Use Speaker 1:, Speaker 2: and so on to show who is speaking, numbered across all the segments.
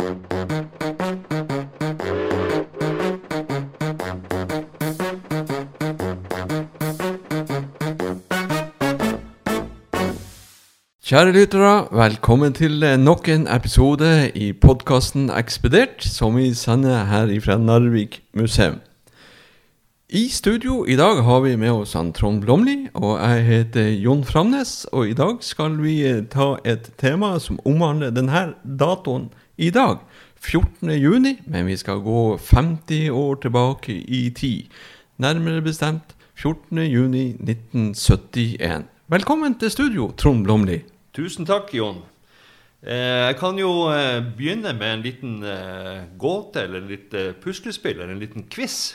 Speaker 1: Kjære lyttere, velkommen til eh, nok en episode i podkasten Ekspedert, som vi sender her fra Narvik museum. I studio i dag har vi med oss han Trond Blomli, og jeg heter Jon Framnes. Og i dag skal vi eh, ta et tema som omhandler denne datoen i dag, 14. juni, men vi skal gå 50 år tilbake i tid. Nærmere bestemt 14. juni 1971. Velkommen til studio, Trond Blomli.
Speaker 2: Tusen takk, Jon. Eh, jeg kan jo eh, begynne med en liten eh, gåte, eller liten puslespill, eller en liten quiz.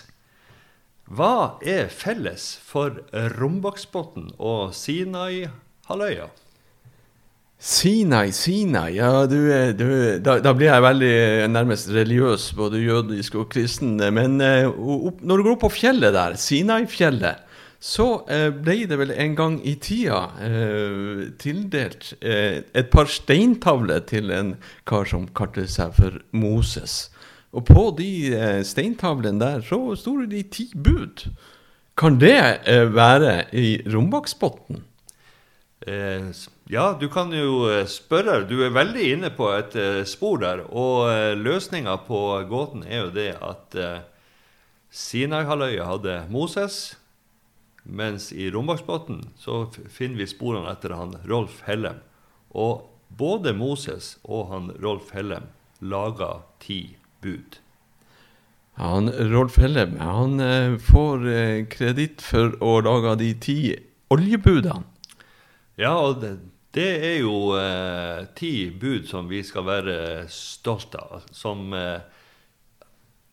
Speaker 2: Hva er felles for Rombaksbotn og Sinai-halvøya?
Speaker 1: Sinai, Sinai Ja, du, du da, da, blir jeg veldig nærmest religiøs, både jødisk og kristen. Men opp, når du går opp på fjellet der, Sinai-fjellet så uh, ble det vel en gang i tida uh, tildelt et par steintavler til en kar som kalte seg for Moses. Og på de steintavlene der så sto det de ti bud. Kan det være i Rombaksbotn?
Speaker 2: Eh, ja, du kan jo spørre. Du er veldig inne på et spor der. Og eh, løsninga på gåten er jo det at eh, Sinai-halvøya hadde Moses. Mens i Rombaksbotn så finner vi sporene etter han Rolf Hellem. Og både Moses og han Rolf Hellem laga ti bud.
Speaker 1: Han, Rolf Hellem han eh, får eh, kreditt for å lage de ti oljebudene.
Speaker 2: Ja, og det, det er jo eh, ti bud som vi skal være stolte av. Som eh,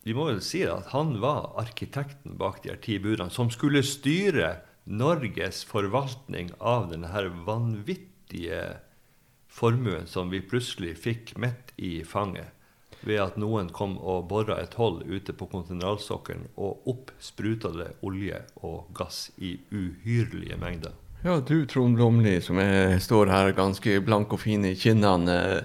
Speaker 2: vi må vel si at han var arkitekten bak de her ti budene, som skulle styre Norges forvaltning av denne vanvittige formuen som vi plutselig fikk midt i fanget ved at noen kom og bora et hold ute på kontinentalsokkelen, og opp det olje og gass i uhyrlige mengder.
Speaker 1: Ja, du Trond Blomli, som er, står her ganske blank og fin i kinnene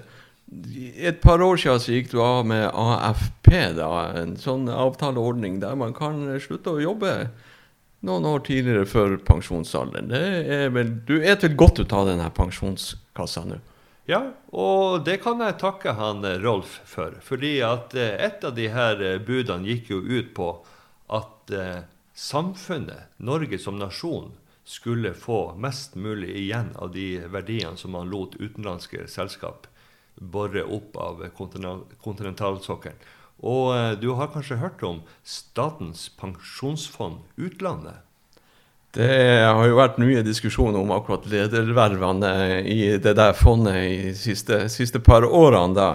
Speaker 1: et par år siden så gikk du av med AFP, da, en sånn avtaleordning der man kan slutte å jobbe noen år tidligere før pensjonsalderen. Er vel, du er til godt ut av denne pensjonskassa nå?
Speaker 2: Ja, og det kan jeg takke han Rolf for. Fordi at eh, et av de her eh, budene gikk jo ut på at eh, samfunnet, Norge som nasjon, skulle få mest mulig igjen av de verdiene som man lot utenlandske selskap bore opp av kontinentalsokkelen. Og eh, du har kanskje hørt om Statens pensjonsfond utlandet?
Speaker 1: Det har jo vært mye diskusjon om akkurat ledervervene i det der fondet i de siste, siste par årene. da.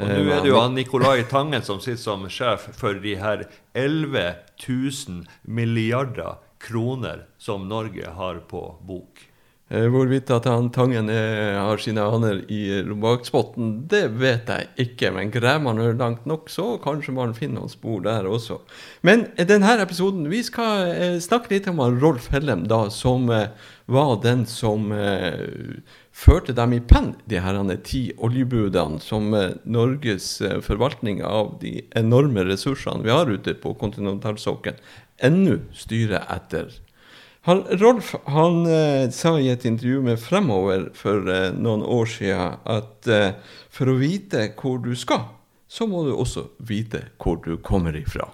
Speaker 2: Og nå er det jo han Nicolai Tangen som sitter som sjef for de her 11 000 milliarder kroner som Norge har på bok.
Speaker 1: Eh, hvorvidt at han Tangen er, har sine aner i robakspotten, det vet jeg ikke. Men graver man langt nok, så kanskje man finner noen spor der også. Men i denne episoden vi skal eh, snakke litt om Rolf Hellem, da, som eh, var den som eh, førte dem i penn, de her ti oljebudene, som eh, Norges eh, forvaltning av de enorme ressursene vi har ute på kontinentalsokkelen, ennå styrer etter. Han, Rolf han eh, sa i et intervju med Fremover for eh, noen år siden at eh, for å vite hvor du skal, så må du også vite hvor du kommer ifra.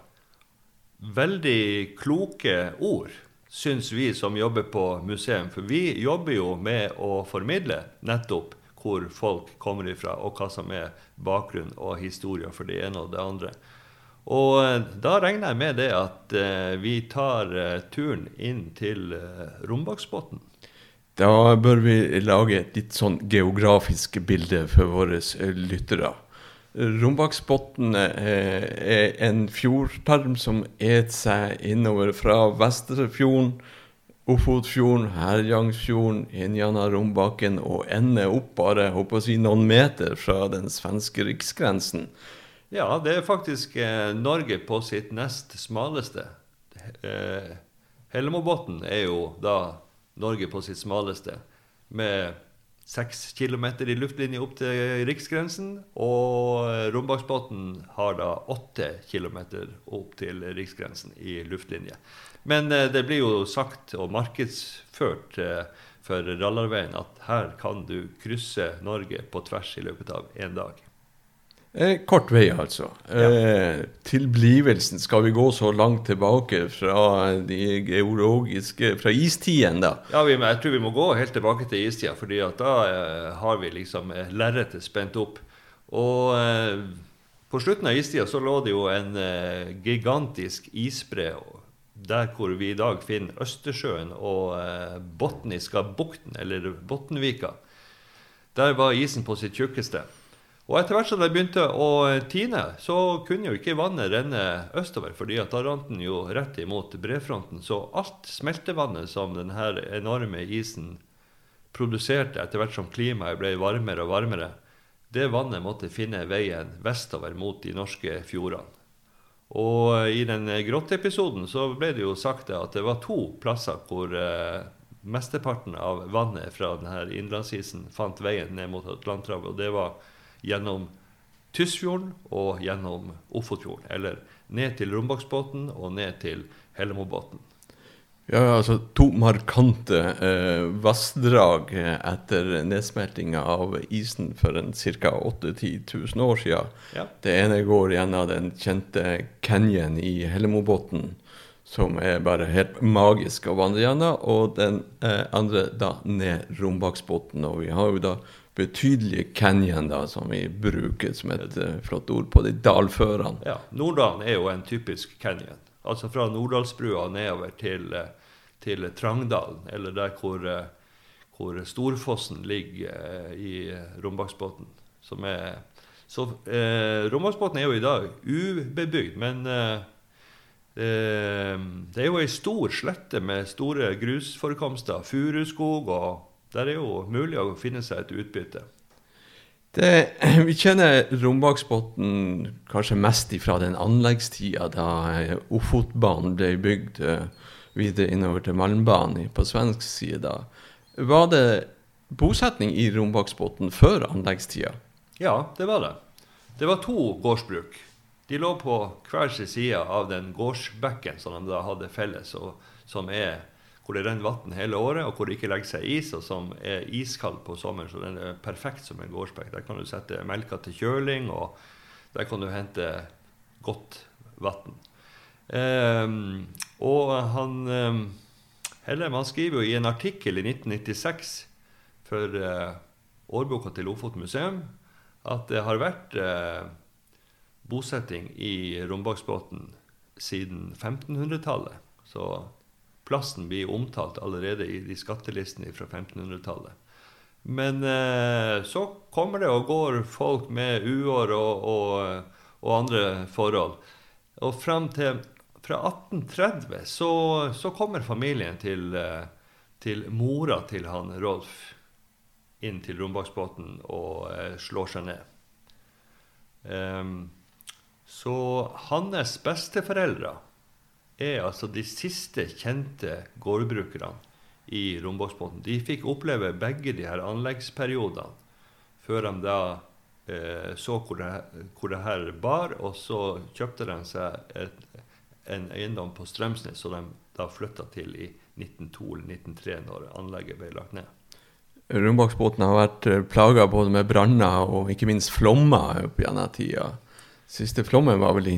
Speaker 2: Veldig kloke ord, syns vi som jobber på museum. For vi jobber jo med å formidle nettopp hvor folk kommer ifra, og hva som er bakgrunn og historie for det ene og det andre. Og eh, da regner jeg med det at eh, vi tar eh, turen inn til Rombaksbotn.
Speaker 1: Da bør vi lage et litt sånn geografisk bilde for våre lyttere. Rombaksbotn er en fjordtarm som et seg innover fra Vesterfjorden, Ofotfjorden, Herjangsfjorden, Injana Rombaken og ender opp bare håper å si, noen meter fra den svenske riksgrensen.
Speaker 2: Ja, det er faktisk eh, Norge på sitt nest smaleste. Eh, Hellemobotn er jo da Norge på sitt smaleste, med seks kilometer i luftlinje opp til riksgrensen. Og Rombaksbotn har da åtte kilometer opp til riksgrensen i luftlinje. Men eh, det blir jo sagt og markedsført eh, for rallarveien at her kan du krysse Norge på tvers i løpet av én dag.
Speaker 1: Eh, kort vei, altså. Eh, tilblivelsen, skal vi gå så langt tilbake fra de geologiske Fra istiden, da?
Speaker 2: Ja, vi, jeg tror vi må gå helt tilbake til istida, fordi at da eh, har vi liksom eh, lerretet spent opp. Og eh, på slutten av istida så lå det jo en eh, gigantisk isbre der hvor vi i dag finner Østersjøen og eh, Botniska bukten, eller Botnvika. Der var isen på sitt tjukkeste. Og etter hvert som det begynte å tine, så kunne jo ikke vannet renne østover, fordi at da rant den jo rett imot brefronten. Så alt smeltevannet som denne enorme isen produserte etter hvert som klimaet ble varmere og varmere, det vannet måtte finne veien vestover mot de norske fjordene. Og i den grotteepisoden så ble det jo sagt at det var to plasser hvor eh, mesteparten av vannet fra denne innlandsisen fant veien ned mot Atlanterhavet. Og det var gjennom Tysfjorden og gjennom Ofotfjorden. Eller ned til Rombaksbotn og ned til Hellemobotn.
Speaker 1: Ja, altså to markante eh, vassdrag etter nedsmeltinga av isen for ca. 8000-10 000 år siden.
Speaker 2: Ja.
Speaker 1: Det ene går gjennom den kjente canyon i Hellemobotn, som er bare helt magisk å vandre gjennom, og den eh, andre da ned Rombaksbotn. Og vi har jo da betydelige canyon, da, som vi bruker som et eh, flott ord på de dalførene.
Speaker 2: Ja, Norddalen er jo en typisk canyon. Altså fra Norddalsbrua nedover til, eh, til Trangdalen, eller der hvor, eh, hvor Storfossen ligger eh, i Rombaksbotn. Som er Så eh, Rombaksbotn er jo i dag ubebygd, men eh, det er jo ei stor slette med store grusforekomster, furuskog, og der er jo mulig å finne seg et utbytte.
Speaker 1: Det, vi kjenner Rombaksbotn kanskje mest ifra den anleggstida da eh, Ofotbanen ble bygd eh, videre innover til Malmbanen på svensk side. da. Var det bosetning i Rombaksbotn før anleggstida?
Speaker 2: Ja, det var det. Det var to gårdsbruk. De lå på hver sin side av den gårdsbekken som de da hadde felles, og som er hvor det renner vann hele året, og hvor det ikke legger seg is, og som er iskald på sommeren. Så den er perfekt som en gårdsbekk. Der kan du sette melka til kjøling, og der kan du hente godt vann. Um, og han um, Hellem skriver jo i en artikkel i 1996 for uh, årboka til Lofoten museum at det har vært uh, bosetting i Rombaksbotn siden 1500-tallet. Så plassen blir omtalt allerede i de skattelistene fra 1500-tallet. Men eh, så kommer det og går folk med uår og, og, og andre forhold. Og frem til fra 1830 så, så kommer familien til, eh, til, mora til han Rolf inn til Rombaksbotn og eh, slår seg ned. Um, så hans besteforeldre er altså de siste kjente gårdbrukerne i Rombaksbotn. De fikk oppleve begge de her anleggsperiodene før de da eh, så hvor det, hvor det, her bar, og så kjøpte de seg et, en eiendom på Strømsnes, som de da flytta til i 1902 eller 1903, når anlegget ble lagt ned.
Speaker 1: Rombaksbotn har vært eh, plaga både med branner og ikke minst flommer opp gjennom tida. Siste flommen var vel i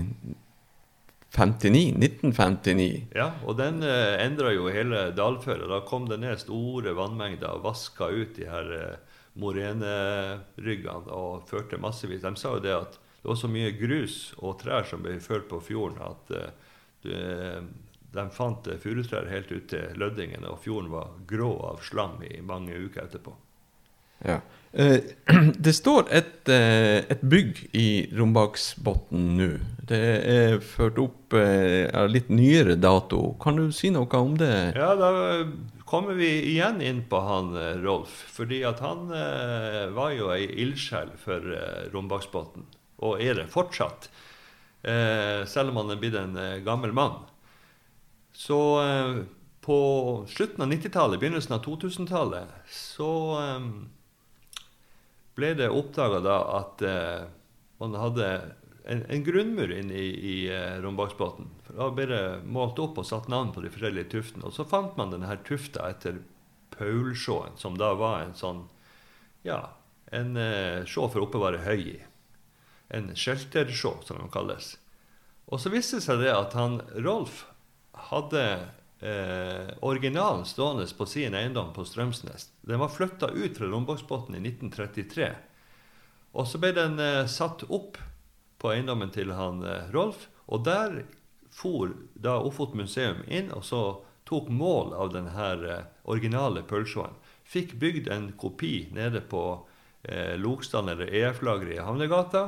Speaker 1: 59, 1959.
Speaker 2: Ja, og den eh, endra jo hele dalføret. Da kom det ned store vannmengder og vaska ut de her eh, moreneryggene og førte massevis. De sa jo det at det var så mye grus og trær som ble ført på fjorden, at eh, de fant eh, furutrær helt ut til Lødingen, og fjorden var grå av slam i mange uker etterpå.
Speaker 1: Ja. Eh, det står et, eh, et bygg i Rombaksbotn nå. Det er ført opp eh, av litt nyere dato. Kan du si noe om det?
Speaker 2: Ja, da kommer vi igjen inn på han Rolf. Fordi at han var jo ei ildsjel for Rombaksbotn, og er det fortsatt. Selv om han er blitt en gammel mann. Så på slutten av 90-tallet, begynnelsen av 2000-tallet, så ble det oppdaga da at eh, man hadde en, en grunnmur inne i, i eh, Rombaksbotn. Da ble det målt opp og satt navn på de forskjellige tuftene. Og så fant man denne tufta etter Paulsjåen, som da var en sånn ja, en eh, sjå for å oppbevare høy i. En sheltersjå, som den kalles. Og så viste det seg det at han Rolf hadde eh, originalen stående på sin eiendom på Strømsnes. Den var flytta ut fra Rombaksbotn i 1933. Og så ble den eh, satt opp på eiendommen til han eh, Rolf. Og der for da Ofot museum inn og så tok mål av denne eh, originale pølsjåen. Fikk bygd en kopi nede på eh, Lokstrand eller EF-lageret i Havnegata.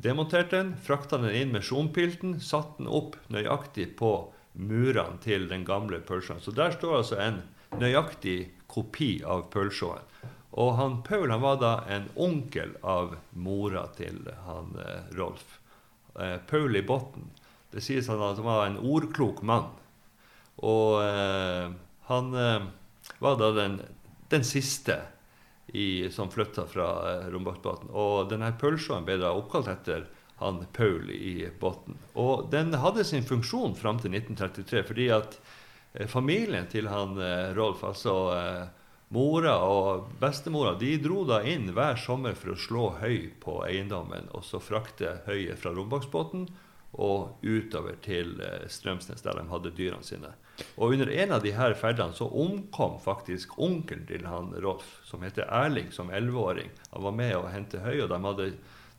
Speaker 2: Demonterte den, frakta den inn med sjompilten, satte den opp nøyaktig på murene til den gamle pølsjåen. Så der står altså en nøyaktig kopi av pølsjåen. Og han Paul han var da en onkel av mora til han eh, Rolf. Eh, Paul i Botten. Det sies han at han var en ordklok mann. Og eh, han eh, var da den, den siste i, som flytta fra eh, Rombaksbotn. Og denne pølsjåen ble da oppkalt etter han Paul i Botten. Og den hadde sin funksjon fram til 1933 fordi at eh, familien til han eh, Rolf, altså eh, Mora og bestemora de dro da inn hver sommer for å slå høy på eiendommen og så frakte høyet fra Rombaksbotn og utover til Strømsnes, der de hadde dyrene sine. Og under en av de her ferdene så omkom faktisk onkelen til han Rolf, som heter Erling, som elleveåring. Han var med å hente høy, og de hadde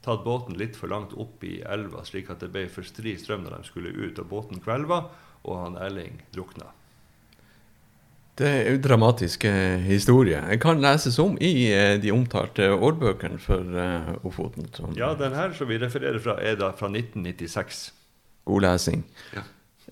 Speaker 2: tatt båten litt for langt opp i elva, slik at det ble for stri strøm når de skulle ut, og båten kvelva, og han Erling drukna.
Speaker 1: Det er jo dramatiske historier. Jeg kan leses om i eh, de omtalte årbøkene for uh, Ofoten. Som,
Speaker 2: Ja, den her som vi refererer fra, er da fra 1996.
Speaker 1: God lesing.
Speaker 2: Ja.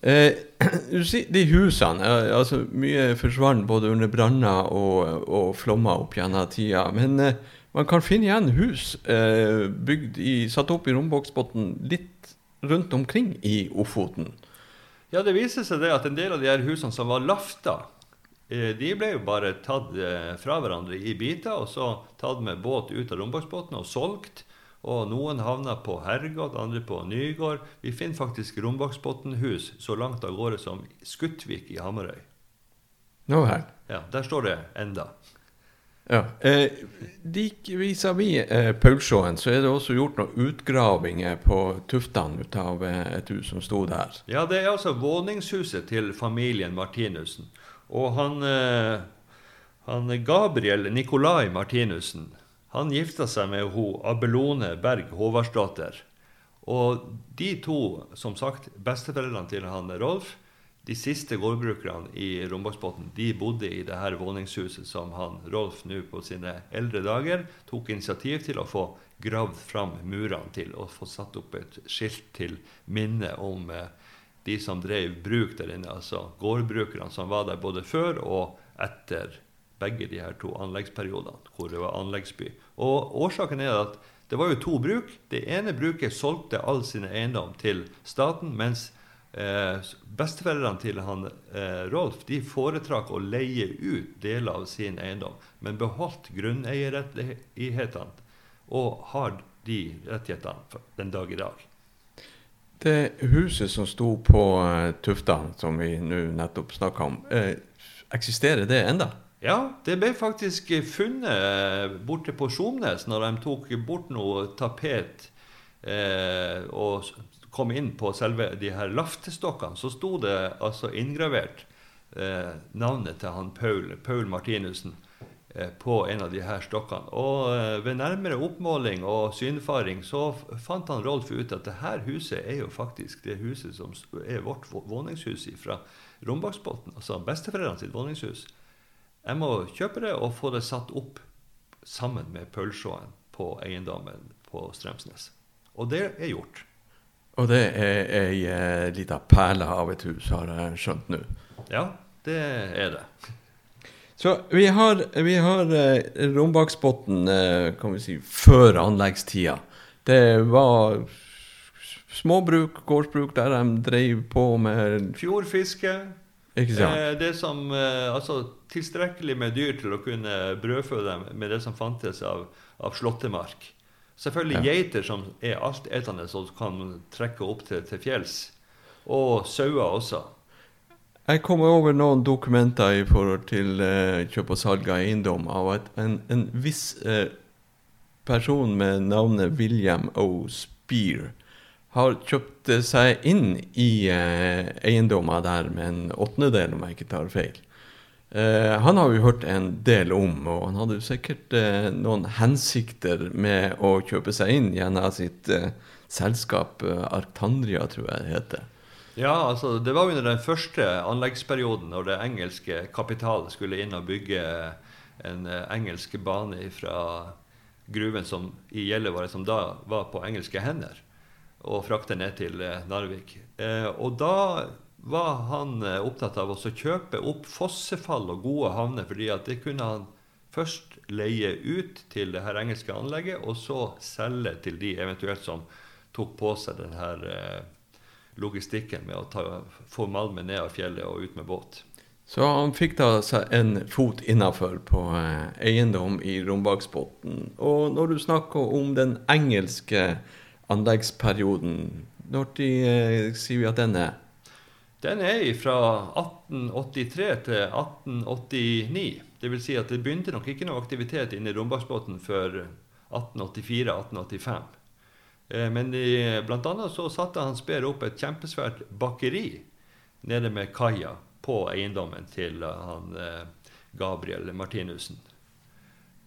Speaker 1: Eh, de husene eh, altså Mye forsvant både under branner og, og flommer opp gjennom tida. Men eh, man kan finne igjen hus eh, bygd i, satt opp i Rombaksbotn litt rundt omkring i Ofoten.
Speaker 2: Ja, det viser seg det at en del av de her husene som var lafta, eh, de ble jo bare tatt eh, fra hverandre i biter, og så tatt med båt ut av Rombaksbotn og solgt. Og noen havna på Hergot, andre på Nygård. Vi finner faktisk Rombaksbotn-hus så langt av gårde som Skuttvik i Hamarøy.
Speaker 1: Vel.
Speaker 2: Ja, Der står det enda.
Speaker 1: Ja. Eh, vis-à-vis eh, Paulsjåen så er det også gjort noen utgravinger på tuftene ut av eh, et hus som sto der.
Speaker 2: Ja, det er altså våningshuset til familien Martinussen. Og han, eh, han Gabriel Nikolai Martinussen han gifta seg med ho, Abelone Berg Håvardsdatter. Og de to, som sagt, besteforeldrene til han Rolf, de siste gårdbrukerne i Rombaksbotn, de bodde i det her våningshuset som han Rolf nå på sine eldre dager tok initiativ til å få gravd fram murene til og få satt opp et skilt til minne om eh, de som drev bruk der inne, altså gårdbrukerne som var der både før og etter begge de her to anleggsperiodene, hvor det var anleggsby. Og Årsaken er at det var jo to bruk. Det ene bruket solgte all sin eiendom til staten, mens eh, besteforeldrene til han eh, Rolf de foretrakk å leie ut deler av sin eiendom, men beholdt grunneierrettighetene og har de rettighetene den dag i dag.
Speaker 1: Det huset som sto på uh, Tufta, som vi nå nettopp snakka om, eh, eksisterer det enda?
Speaker 2: Ja, det ble faktisk funnet borte på Skjomnes når de tok bort noe tapet eh, og kom inn på selve de her laftestokkene. Så sto det altså inngravert eh, navnet til han Paul, Paul Martinussen eh, på en av de her stokkene. Og eh, ved nærmere oppmåling og synfaring så fant han Rolf ut at det her huset er jo faktisk det huset som er vårt våningshus fra Rombaksbotn. Altså besteforeldrene sitt våningshus. Jeg må kjøpe det og få det satt opp sammen med pølsjåen på eiendommen på Strømsnes. Og det er gjort.
Speaker 1: Og det er ei eh, lita perle av et hus, har jeg skjønt nå.
Speaker 2: Ja, det er det.
Speaker 1: Så vi har, vi har eh, Rombaksbotn, eh, kan vi si, før anleggstida. Det var småbruk, gårdsbruk, der de drev på med
Speaker 2: Fjordfiske,
Speaker 1: Ikke sant?
Speaker 2: Eh, det som, eh, altså Tilstrekkelig med dyr til å kunne brødfø dem med det som fantes av, av slåttemark. Selvfølgelig geiter som er altetende, som kan trekke opp til, til fjells. Og sauer også.
Speaker 1: Jeg kom over noen dokumenter i forhold til eh, kjøp og salg av eiendom av at en, en viss eh, person med navnet William O. Spear har kjøpt eh, seg inn i eh, eiendommer der med en åttendedel, om jeg ikke tar feil. Eh, han har vi hørt en del om, og han hadde jo sikkert eh, noen hensikter med å kjøpe seg inn gjennom sitt eh, selskap Arctandria, tror jeg det heter.
Speaker 2: Ja, altså Det var under den første anleggsperioden, når det engelske kapitalet skulle inn og bygge en engelsk bane fra gruven som, i Gjellivare, som da var på engelske hender, og frakte ned til Narvik. Og da var han eh, opptatt av å kjøpe opp fossefall og gode havner, fordi at det kunne han først leie ut til det her engelske anlegget, og så selge til de eventuelt som tok på seg den her eh, logistikken med å ta, få malmen ned av fjellet og ut med båt.
Speaker 1: Så han fikk da seg en fot innafor på eh, eiendom i Rombaksbotn. Og når du snakker om den engelske anleggsperioden, når de, sier vi at den er?
Speaker 2: Den er fra 1883 til 1889. Det vil si at det begynte nok ikke noe aktivitet inne i Rombaksbotn før 1884-1885. Eh, Men blant annet så satte han Speer opp et kjempesvært bakeri nede med kaia på eiendommen til han eh, Gabriel Martinussen.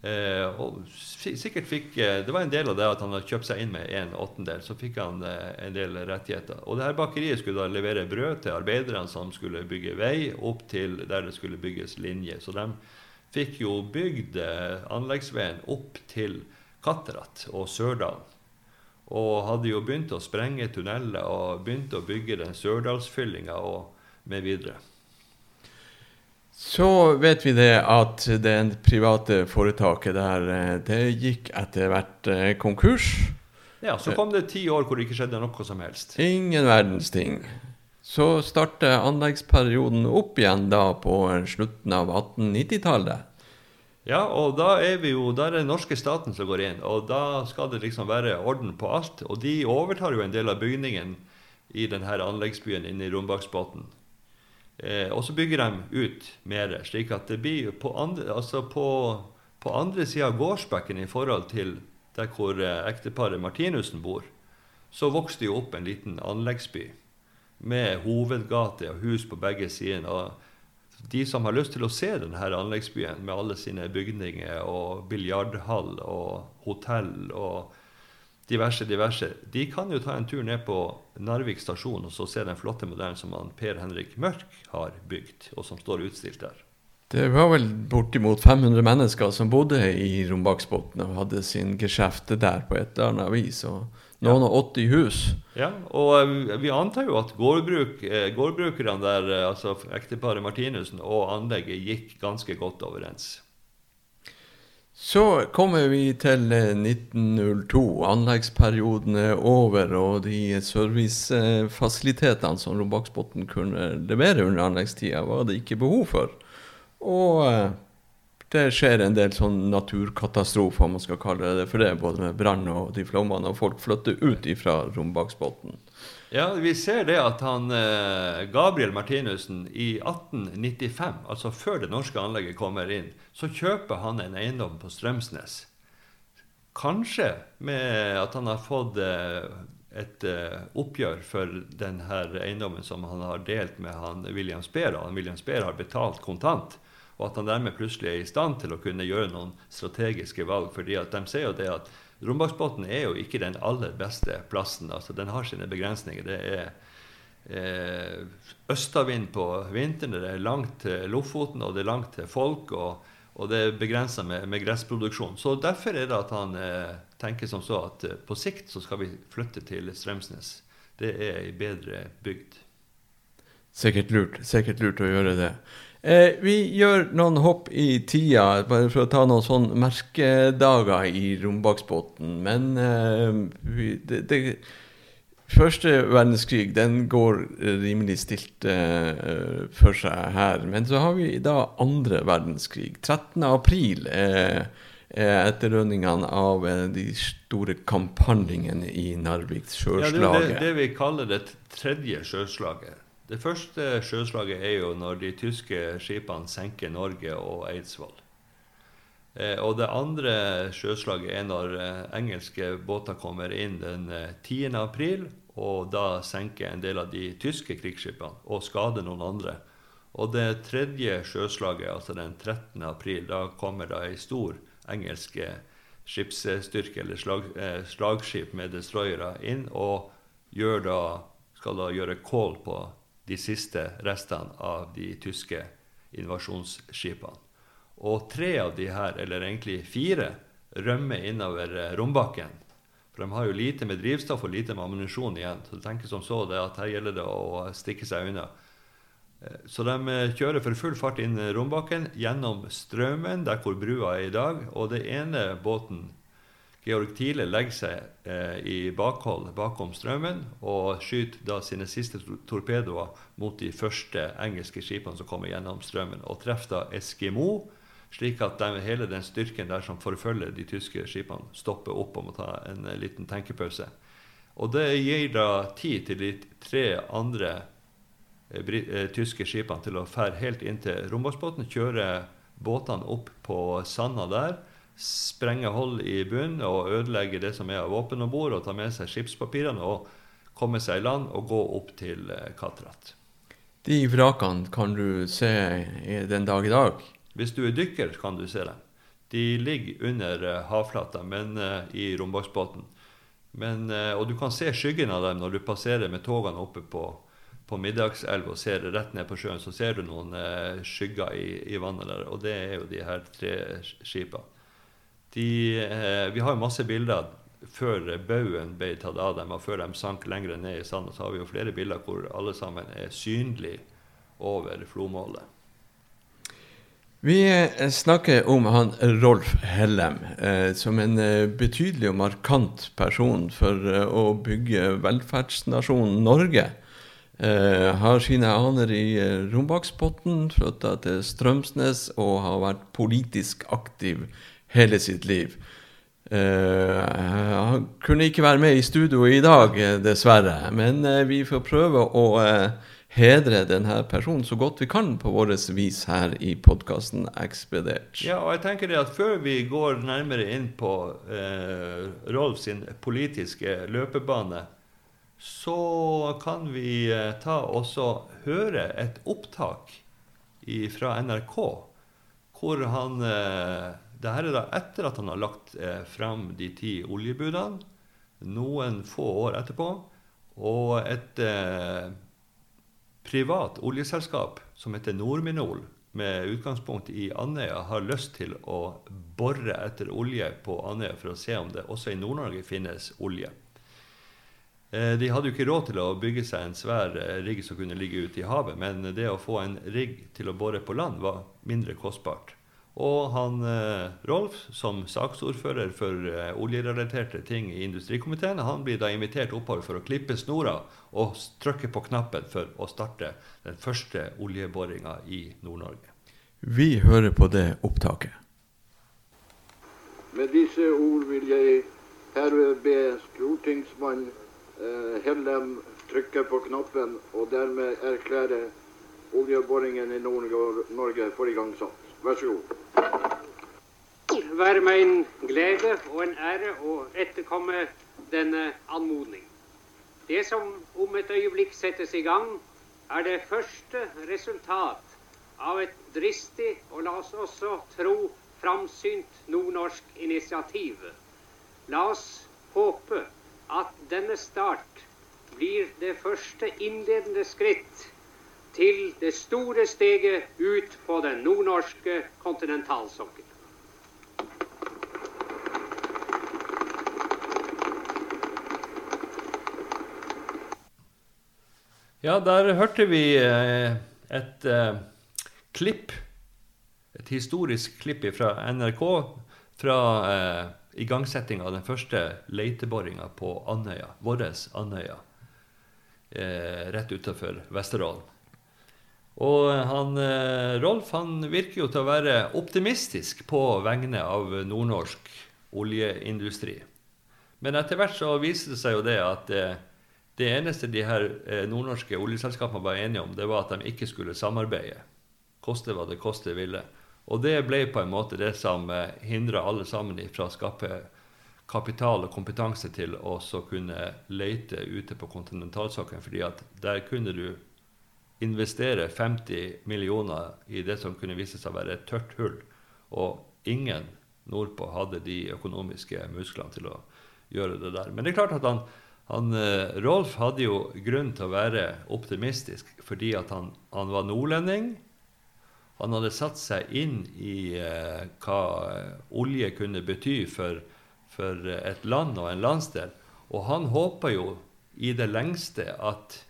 Speaker 2: Eh, og sikkert fikk eh, Det var en del av det at han hadde kjøpt seg inn med en åttendel. Så fikk han eh, en del rettigheter. Og det her bakeriet skulle da levere brød til arbeiderne som skulle bygge vei, opp til der det skulle bygges linje. Så de fikk jo bygd anleggsveien opp til Katterat og Sørdalen. Og hadde jo begynt å sprenge tunneler og begynt å bygge den Sørdalsfyllinga og med videre.
Speaker 1: Så vet vi det at det private foretaket der, eh, det gikk etter hvert eh, konkurs.
Speaker 2: Ja, Så kom det ti år hvor det ikke skjedde noe som helst.
Speaker 1: Ingen verdens ting. Så starter anleggsperioden opp igjen da på slutten av 1890-tallet.
Speaker 2: Ja, og da er vi jo, da er den norske staten som går inn, og da skal det liksom være orden på alt. Og de overtar jo en del av bygningen i denne anleggsbyen inne i Rombaksbotn. Eh, og så bygger de ut mer, slik at det blir på andre, altså på, på andre sida av gårdsbekken i forhold til der hvor eh, ekteparet Martinussen bor, så vokste det jo opp en liten anleggsby med hovedgate og hus på begge sider. og de som har lyst til å se denne anleggsbyen med alle sine bygninger og biljardhall og hotell og diverse, diverse, de kan jo ta en tur ned på Narvik stasjon og så se den flotte modellen som han Per Henrik Mørk har bygd, og som står utstilt der.
Speaker 1: Det var vel bortimot 500 mennesker som bodde i Rombaksbotn og hadde sin geskjefte der på et eller annet vis. Og noen og 80 hus.
Speaker 2: Ja, og eh, vi antar jo at gårdbruk, eh, gårdbrukerne der, eh, altså ekteparet Martinussen og anlegget gikk ganske godt overens.
Speaker 1: Så kommer vi til eh, 1902. Anleggsperioden er over, og de servicefasilitetene som Robaksbotn kunne levere under anleggstida, var det ikke behov for. Og eh, det skjer en del sånn naturkatastrofer, om man skal kalle det for det, både med brann og de flommene, og folk flytter ut ifra Rombaksbotn.
Speaker 2: Ja, vi ser det at han eh, Gabriel Martinussen i 1895, altså før det norske anlegget kommer inn, så kjøper han en eiendom på Strømsnes. Kanskje med at han har fått eh, et eh, oppgjør for denne eiendommen som han har delt med han William Speer. Han William Speer har betalt kontant. Og at han dermed plutselig er i stand til å kunne gjøre noen strategiske valg. fordi at de ser jo det at Rombaksbotn er jo ikke den aller beste plassen. altså Den har sine begrensninger. Det er eh, østavind på vinteren, det er langt til Lofoten, og det er langt til folk. Og, og det er begrensa med, med gressproduksjon. Så derfor er det at han eh, tenker som så at eh, på sikt så skal vi flytte til Strømsnes. Det er ei bedre bygd.
Speaker 1: Sikkert lurt, sikkert lurt å gjøre det. Eh, vi gjør noen hopp i tida, bare for å ta noen sånn merkedager i Rombaksbotn. Men eh, vi, det, det, Første verdenskrig den går rimelig stilt eh, for seg her. Men så har vi da andre verdenskrig. 13. april er, er etterdønningene av eh, de store kamphandlingene i Narvik,
Speaker 2: Ja, det er
Speaker 1: sjøslaget.
Speaker 2: det, det vi kaller det tredje sjøslaget. Det første sjøslaget er jo når de tyske skipene senker Norge og Eidsvoll. Eh, og det andre sjøslaget er når eh, engelske båter kommer inn den eh, 10. april, og da senker en del av de tyske krigsskipene og skader noen andre. Og det tredje sjøslaget, altså den 13. april, da kommer da ei stor engelsk eh, skipsstyrke, eller slag, eh, slagskip med destroyere, inn og da, skal da gjøre kål på de siste restene av de tyske invasjonsskipene. Og tre av de her, eller egentlig fire, rømmer innover eh, rombakken. For de har jo lite med drivstoff og lite med ammunisjon igjen. Så du tenker som så det at her gjelder det å stikke seg unna. Eh, Så de eh, kjører for full fart inn rombakken gjennom Straumen, der hvor brua er i dag. Og det ene båten, Georg Thiele, legger seg eh, i bakhold bakom strømmen og skyter da sine siste torpedoer mot de første engelske skipene som kommer gjennom strømmen, og treffer da Eskimo, slik at de, hele den styrken der som forfølger de tyske skipene, stopper opp og må ta en eh, liten tenkepause. Og det gir da tid til de tre andre eh, eh, tyske skipene til å fære helt inn til romfartsbåten, kjøre båtene opp på sanda der, sprenge hold i bunnen og ødelegge det som er av våpen om bord, og ta med seg skipspapirene og komme seg i land og gå opp til Katrat.
Speaker 1: De vrakene kan du se i- den dag i dag.
Speaker 2: Hvis du er dykker, kan du se dem. De ligger under eh, havflata, men eh, i eh, og du kan se skyggen av dem når du passerer med togene oppe på, på Middagselv og ser rett ned på sjøen. Så ser du noen eh, skygger i, i vannet der, og det er jo de her tre skipene. De, eh, vi har jo masse bilder før baugen ble tatt av dem, og før de sank lenger ned i sanden. Så har vi jo flere bilder hvor alle sammen er synlige over flomålet.
Speaker 1: Vi eh, snakker om han Rolf Hellem eh, som en eh, betydelig og markant person for eh, å bygge velferdsnasjonen Norge. Eh, har sine aner i Rombaksbotn, flytta til Strømsnes og har vært politisk aktiv hele sitt liv. Uh, han kunne ikke være med i studio i dag, eh, dessverre, men uh, vi får prøve å uh, hedre denne personen så godt vi kan på vårt vis her i podkasten Ekspedert.
Speaker 2: Ja, og jeg tenker det at Før vi går nærmere inn på uh, Rolf sin politiske løpebane, så kan vi ta også høre et opptak fra NRK, hvor han det her er da etter at han har lagt eh, fram de ti oljebudene, noen få år etterpå, og et eh, privat oljeselskap som heter Nordminol, med utgangspunkt i Andøya, har lyst til å bore etter olje på Andøya for å se om det også i Nord-Norge finnes olje. Eh, De hadde jo ikke råd til å bygge seg en svær eh, rigg som kunne ligge ute i havet, men det å få en rigg til å bore på land var mindre kostbart. Og han eh, Rolf, som saksordfører for eh, oljerelaterte ting i industrikomiteen, han blir da invitert oppover for å klippe snora og trykke på knappen for å starte den første oljeboringa i Nord-Norge.
Speaker 1: Vi hører på det opptaket.
Speaker 3: Med disse ord vil jeg herved be stortingsmann eh, Hellem trykke på knappen og dermed erklære oljeboringen i Nord-Norge for igangsatt. Vær så god.
Speaker 4: være meg en glede og en ære å etterkomme denne anmodning. Det som om et øyeblikk settes i gang, er det første resultat av et dristig og la oss også tro framsynt nordnorsk initiativ. La oss håpe at denne start blir det første innledende skritt til det store steget ut på den nordnorske kontinentalsokkel.
Speaker 2: Ja, der hørte vi eh, et eh, klipp, et historisk klipp fra NRK, fra eh, igangsetting av den første leteboringa på Andøya, vår Andøya. eh, rett utafor Vesterålen. Og han, eh, Rolf han virker jo til å være optimistisk på vegne av nordnorsk oljeindustri. Men etter hvert så viser det seg jo det at eh, det eneste de her eh, nordnorske oljeselskapene var enige om, det var at de ikke skulle samarbeide. Koste hva det koste ville. Og det ble på en måte det som hindra alle sammen fra å skape kapital og kompetanse til å kunne leite ute på kontinentalsokkelen, fordi at der kunne du investere 50 millioner i det som kunne vise seg å være et tørt hull. Og ingen nordpå hadde de økonomiske musklene til å gjøre det der. Men det er klart at han, han, eh, Rolf hadde jo grunn til å være optimistisk fordi at han, han var nordlending. Han hadde satt seg inn i eh, hva olje kunne bety for, for et land og en landsdel. Og han håpa jo i det lengste at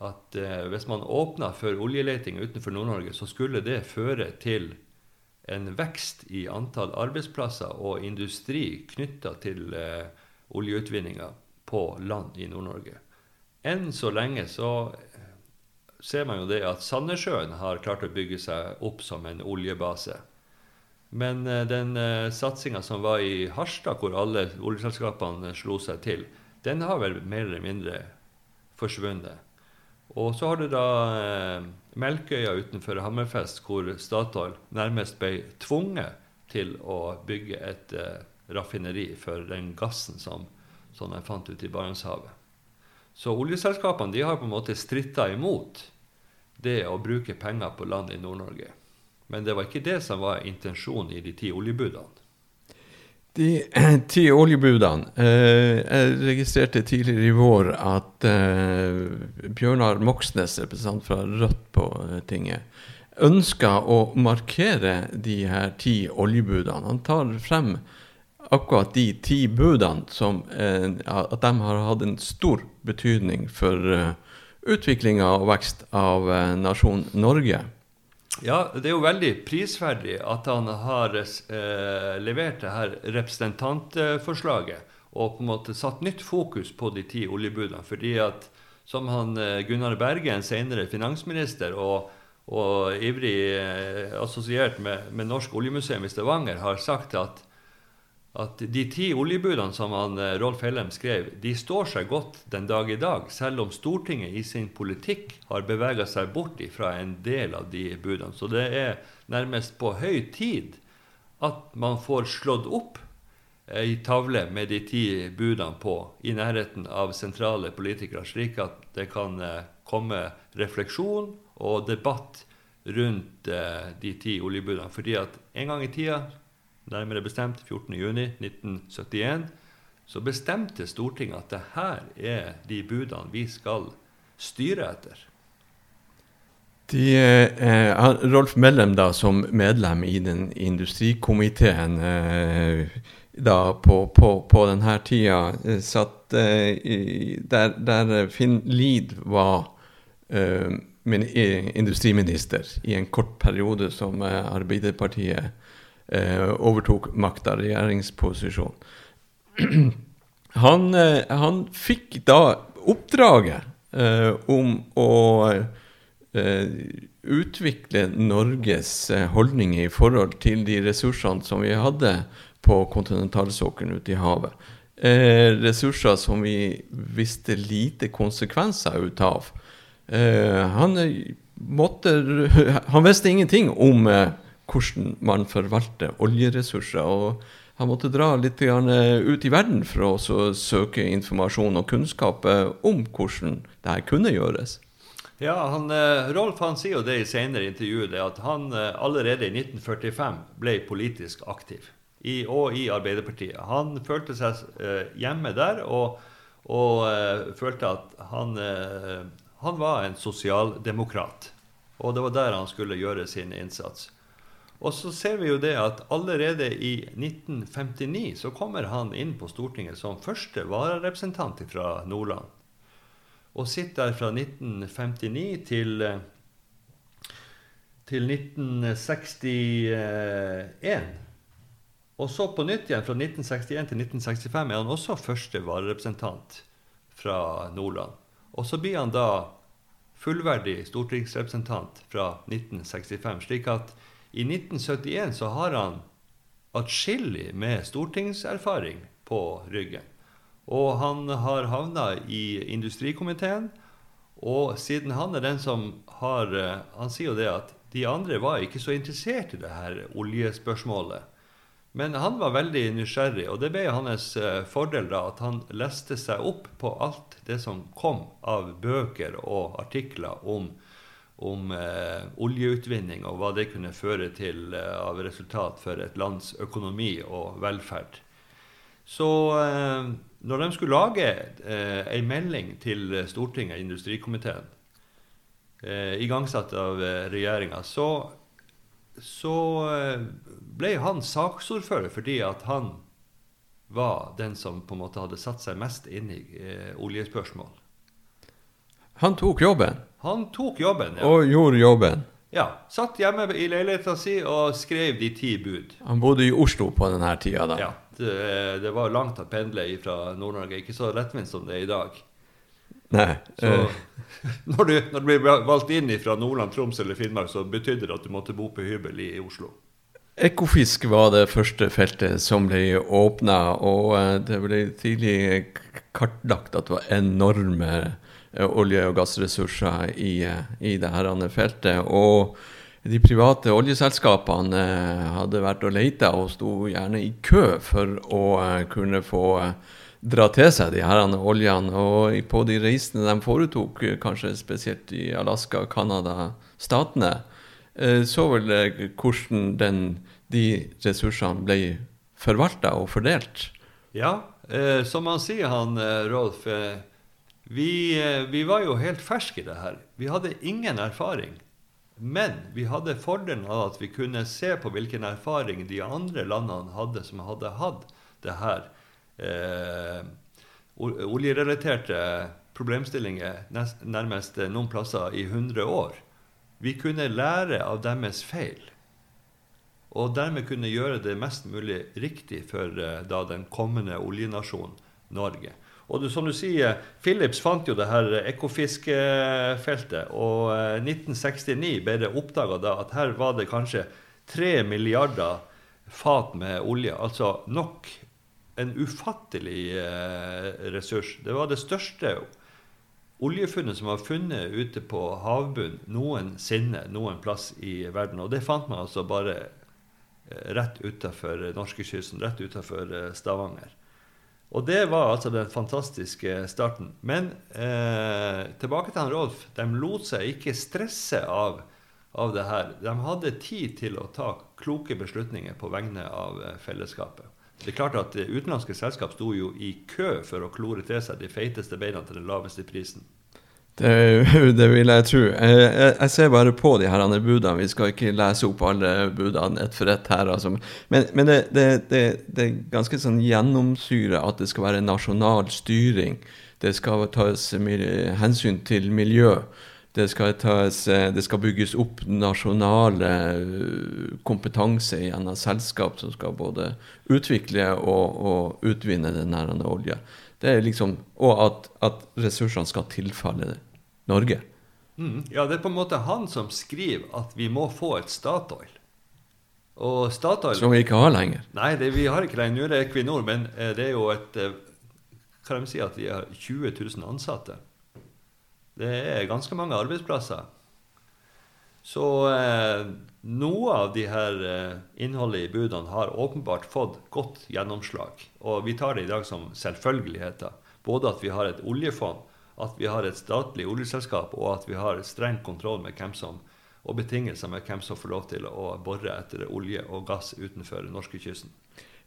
Speaker 2: at eh, hvis man åpna for oljeleting utenfor Nord-Norge, så skulle det føre til en vekst i antall arbeidsplasser og industri knytta til eh, oljeutvinninga på land i Nord-Norge. Enn så lenge så eh, ser man jo det at Sandnessjøen har klart å bygge seg opp som en oljebase. Men eh, den eh, satsinga som var i Harstad, hvor alle oljeselskapene slo seg til, den har vel mer eller mindre forsvunnet. Og så har du da eh, Melkøya utenfor Hammerfest, hvor Statoil nærmest ble tvunget til å bygge et eh, raffineri for den gassen som, som de fant ute i Barentshavet. Så oljeselskapene de har på en måte stritta imot det å bruke penger på land i Nord-Norge. Men det var ikke det som var intensjonen i de ti oljebudene.
Speaker 1: De ti oljebudene. Eh, jeg registrerte tidligere i vår at eh, Bjørnar Moxnes, representant fra Rødt på eh, tinget, ønska å markere de her ti oljebudene. Han tar frem akkurat de ti budene som at de har hatt en stor betydning for utviklinga og vekst av nasjonen Norge.
Speaker 2: Ja, det er jo veldig prisverdig at han har eh, levert det her representantforslaget og på en måte satt nytt fokus på de ti oljebudene. Fordi at som han eh, Gunnar Bergen, senere finansminister og, og ivrig eh, assosiert med, med Norsk oljemuseum i Stavanger, har sagt at at de ti oljebudene som han, eh, Rolf Hellem skrev, de står seg godt den dag i dag, selv om Stortinget i sin politikk har bevega seg bort fra en del av de budene. Så det er nærmest på høy tid at man får slått opp ei tavle med de ti budene på i nærheten av sentrale politikere, slik at det kan eh, komme refleksjon og debatt rundt eh, de ti oljebudene. Fordi at en gang i tida nærmere bestemt 14.6.1971, så bestemte Stortinget at det her er de budene vi skal styre etter.
Speaker 1: De, eh, Rolf Mellem, da, som medlem i den industrikomiteen eh, da på, på, på denne tida, eh, satt eh, der, der, Finn Lied var eh, industriminister i en kort periode som eh, Arbeiderpartiet eh, overtok makta, regjeringsposisjon. Han, eh, han, fikk da oppdraget eh, om å eh, utvikle Norges eh, holdninger i forhold til de ressursene som vi hadde på kontinentalsokkelen ute i havet. Eh, ressurser som vi visste lite konsekvenser ut av. han, måtte, han visste ingenting om hvordan man forvalter oljeressurser. og han måtte dra litt ut i verden for å søke informasjon og kunnskap eh, om hvordan dette kunne gjøres.
Speaker 2: Ja, han, eh, Rolf han sier jo det i senere intervjuer, at han eh, allerede i 1945 ble politisk aktiv. I, og i Arbeiderpartiet. Han følte seg hjemme der og, og følte at han, han var en sosialdemokrat. Og det var der han skulle gjøre sin innsats. Og så ser vi jo det at allerede i 1959 så kommer han inn på Stortinget som første vararepresentant fra Nordland. Og sitter der fra 1959 til, til 1961. Og så på nytt igjen fra 1961 til 1965 er han også første vararepresentant fra Nordland. Og så blir han da fullverdig stortingsrepresentant fra 1965. Slik at i 1971 så har han atskillig med stortingserfaring på ryggen. Og han har havna i industrikomiteen. Og siden han er den som har eh, Han sier jo det at de andre var ikke så interessert i det her oljespørsmålet. Men han var veldig nysgjerrig, og det ble hans eh, fordel da at han leste seg opp på alt det som kom av bøker og artikler om, om eh, oljeutvinning, og hva det kunne føre til eh, av resultat for et lands økonomi og velferd. Så eh, når de skulle lage eh, ei melding til Stortinget, industrikomiteen, eh, igangsatt av eh, regjeringa, så, så eh, ble han saksordfører fordi at han var den som på en måte hadde satt seg mest inn i eh, oljespørsmål.
Speaker 1: Han tok jobben,
Speaker 2: Han tok jobben, ja.
Speaker 1: og gjorde jobben.
Speaker 2: ja. Satt hjemme i leiligheta si og skrev de ti bud.
Speaker 1: Han bodde i Oslo på denne tida, da.
Speaker 2: Ja, det, det var langt å pendle fra Nord-Norge. Ikke så lettvint som det er i dag.
Speaker 1: Nei.
Speaker 2: Så
Speaker 1: eh,
Speaker 2: når du, når du blir valgt inn fra Nordland, Troms eller Finnmark, så betydde det at du måtte bo på hybel i Oslo.
Speaker 1: Ekofisk var det første feltet som ble åpna, og eh, det ble tidlig kartlagt at det var enorme olje- og gassressurser i, eh, i det her feltet. Og de private oljeselskapene eh, hadde vært og leita og sto gjerne i kø for å eh, kunne få eh, dra til seg de her oljene. Og på de reisene de foretok, eh, kanskje spesielt i Alaska, Canada, statene, eh, så vel eh, hvordan den, de ressursene ble forvalta og fordelt.
Speaker 2: Ja, eh, som han sier, han eh, Rolf. Eh, vi, eh, vi var jo helt ferske i det her. Vi hadde ingen erfaring. Men vi hadde fordelen av at vi kunne se på hvilken erfaring de andre landene hadde som hadde hatt det her eh, oljerelaterte problemstillinger nærmest noen plasser i 100 år. Vi kunne lære av deres feil. Og dermed kunne gjøre det mest mulig riktig for eh, da den kommende oljenasjonen Norge. Og du, som du sier, Philips fant jo det her Ekofisk-feltet. Og eh, 1969 ble det oppdaga at her var det kanskje tre milliarder fat med olje. Altså nok en ufattelig eh, ressurs. Det var det største oljefunnet som var funnet ute på havbunnen noensinne noen plass i verden. Og det fant man altså bare eh, rett utafor norskekysten, rett utafor eh, Stavanger. Og det var altså den fantastiske starten. Men eh, tilbake til han Rolf. De lot seg ikke stresse av, av det her. De hadde tid til å ta kloke beslutninger på vegne av eh, fellesskapet. Det er klart at eh, Utenlandske selskap sto jo i kø for å klore til seg de feiteste beina til den laveste prisen.
Speaker 1: Det, det vil jeg tro. Jeg, jeg, jeg ser bare på de her andre budene. Vi skal ikke lese opp alle budene ett for ett her. Altså. Men, men det, det, det, er ganske sånn gjennomsyre at det skal være nasjonal styring. Det skal tas hensyn til miljø. Det skal, tas, eh, det skal bygges opp nasjonale eh, kompetanse gjennom selskap som skal både utvikle og, og utvinne den olja. Det er liksom, og at, at ressursene skal tilfalle Norge.
Speaker 2: Mm. Ja, det er på en måte han som skriver at vi må få et Statoil. Og Statoil
Speaker 1: Som vi ikke har lenger.
Speaker 2: Nei, det, vi har ikke lenger. Nå er det Equinor, men eh, det er jo et eh, Kan de si at de har 20 000 ansatte? Det er ganske mange arbeidsplasser. Så eh, noe av de her eh, innholdet i budene har åpenbart fått godt gjennomslag. Og vi tar det i dag som selvfølgeligheter. Både at vi har et oljefond, at vi har et statlig oljeselskap, og at vi har streng kontroll med hvem som, og betingelser med hvem som får lov til å bore etter olje og gass utenfor norskekysten.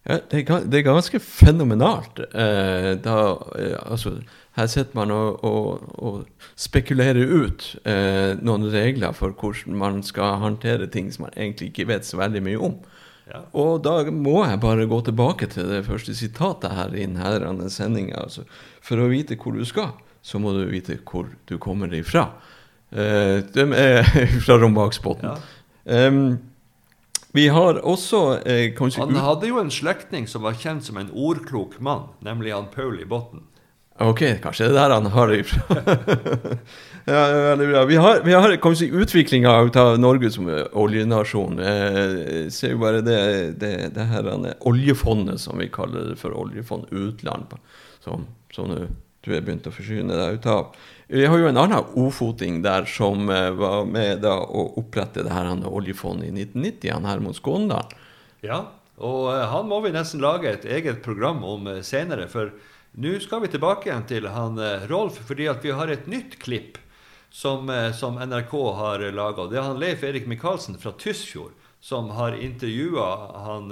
Speaker 1: Ja, det, er, det ganske fenomenalt. Eh, da, eh, altså, her sitter man og, og, og spekulerer ut eh, noen regler for hvordan man skal håndtere ting som man egentlig ikke vet så veldig mye om.
Speaker 2: Ja.
Speaker 1: Og da må jeg bare gå tilbake til det første sitatet her i denne sendinga. Altså, for å vite hvor du skal, så må du vite hvor du kommer ifra. Eh, de er fra Rombaksbotn.
Speaker 2: Ja.
Speaker 1: Um, vi har også eh, kanskje
Speaker 2: Han hadde jo en slektning som var kjent som en ordklok mann, nemlig han Paul i Botten.
Speaker 1: Ok, kanskje det er der han har det ifra. ja, veldig bra. Vi har, vi har kanskje utviklinga av Norge som oljenasjon. Eh, ser jo bare det, det, det her oljefondet som vi kaller det for oljefond utland, som, som du er begynt å forsyne deg ut av. Vi har jo en annen ofoting der som eh, var med da å opprette det her oljefondet i 1990, han Hermod Skåndal.
Speaker 2: Ja, og eh, han må vi nesten lage et eget program om eh, senere. for nå skal vi tilbake igjen til han Rolf, fordi at vi har et nytt klipp som, som NRK har laga. Det er han Leif Erik Michaelsen fra Tysfjord som har intervjua han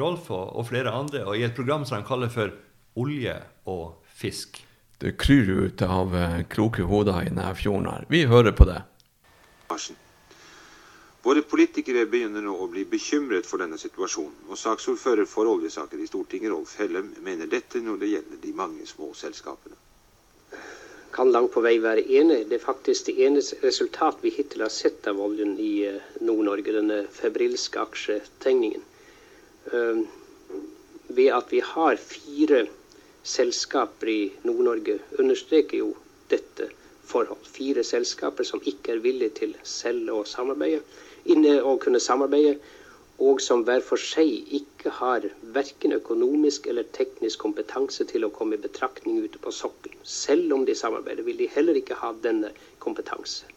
Speaker 2: Rolf og, og, flere andre og i et program som han kaller for Olje og fisk.
Speaker 1: Det kryr ut av kloke hoder i denne fjorden her. Vi hører på det.
Speaker 5: Våre politikere begynner nå å bli bekymret for denne situasjonen, og saksordfører for oljesaker i Stortinget, Rolf Hellem, mener dette når det gjelder de mange små selskapene.
Speaker 6: Kan langt på vei være enig. Det er faktisk det eneste resultat vi hittil har sett av oljen i eh, Nord-Norge, denne febrilske aksjetegningen. Uh, ved at vi har fire selskaper i Nord-Norge, understreker jo dette forhold. Fire selskaper som ikke er villige til selv å samarbeide inne og kunne samarbeide, og som hver for seg ikke har verken økonomisk eller teknisk kompetanse til å komme i betraktning ute på sokkelen. Selv om de samarbeider, vil de heller ikke ha denne kompetanse.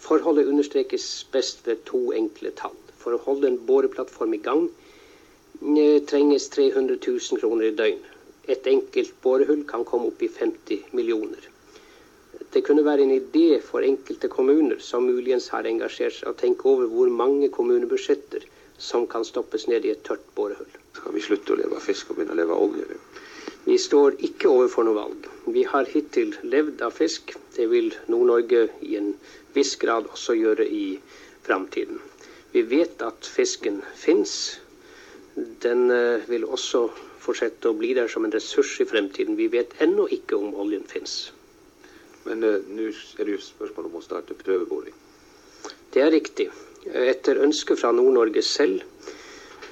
Speaker 6: Forholdet understrekes best ved to enkle tall. For å holde en boreplattform i gang eh, trenges 300 000 kroner i døgnet. Et enkelt borehull kan komme opp i 50 millioner. Det kunne være en idé for enkelte kommuner som muligens har engasjert seg, å tenke over hvor mange kommunebudsjetter som kan stoppes ned i et tørt borehull.
Speaker 5: Skal vi slutte å leve av fisk og begynne å leve av olje?
Speaker 6: Vi står ikke overfor noe valg. Vi har hittil levd av fisk. Det vil Nord-Norge i en viss grad også gjøre i framtiden. Vi vet at fisken fins. Den eh, vil også fortsette å bli der som en ressurs i fremtiden. Vi vet ennå ikke om oljen fins.
Speaker 5: Men uh, nå er det jo spørsmål om å starte prøveboring.
Speaker 6: Det er riktig. Etter ønske fra Nord-Norge selv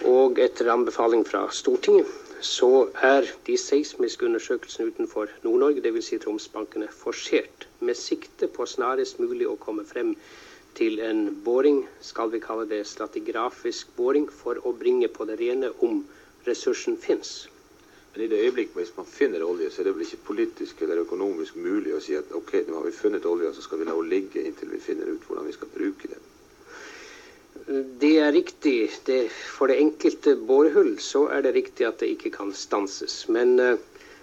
Speaker 6: og etter anbefaling fra Stortinget, så er de seismiske undersøkelsene utenfor Nord-Norge, dvs. Si Tromsbankene, forsert med sikte på snarest mulig å komme frem til en boring, skal vi kalle det stratigrafisk boring, for å bringe på det rene om ressursen fins.
Speaker 5: Men i det øyeblikk hvis man finner olje, så er det vel ikke politisk eller økonomisk mulig å si at ok, nå har vi funnet olje, så skal vi la henne ligge inntil vi finner ut hvordan vi skal bruke den.
Speaker 6: Det er riktig. Det, for det enkelte borehull så er det riktig at det ikke kan stanses. Men uh,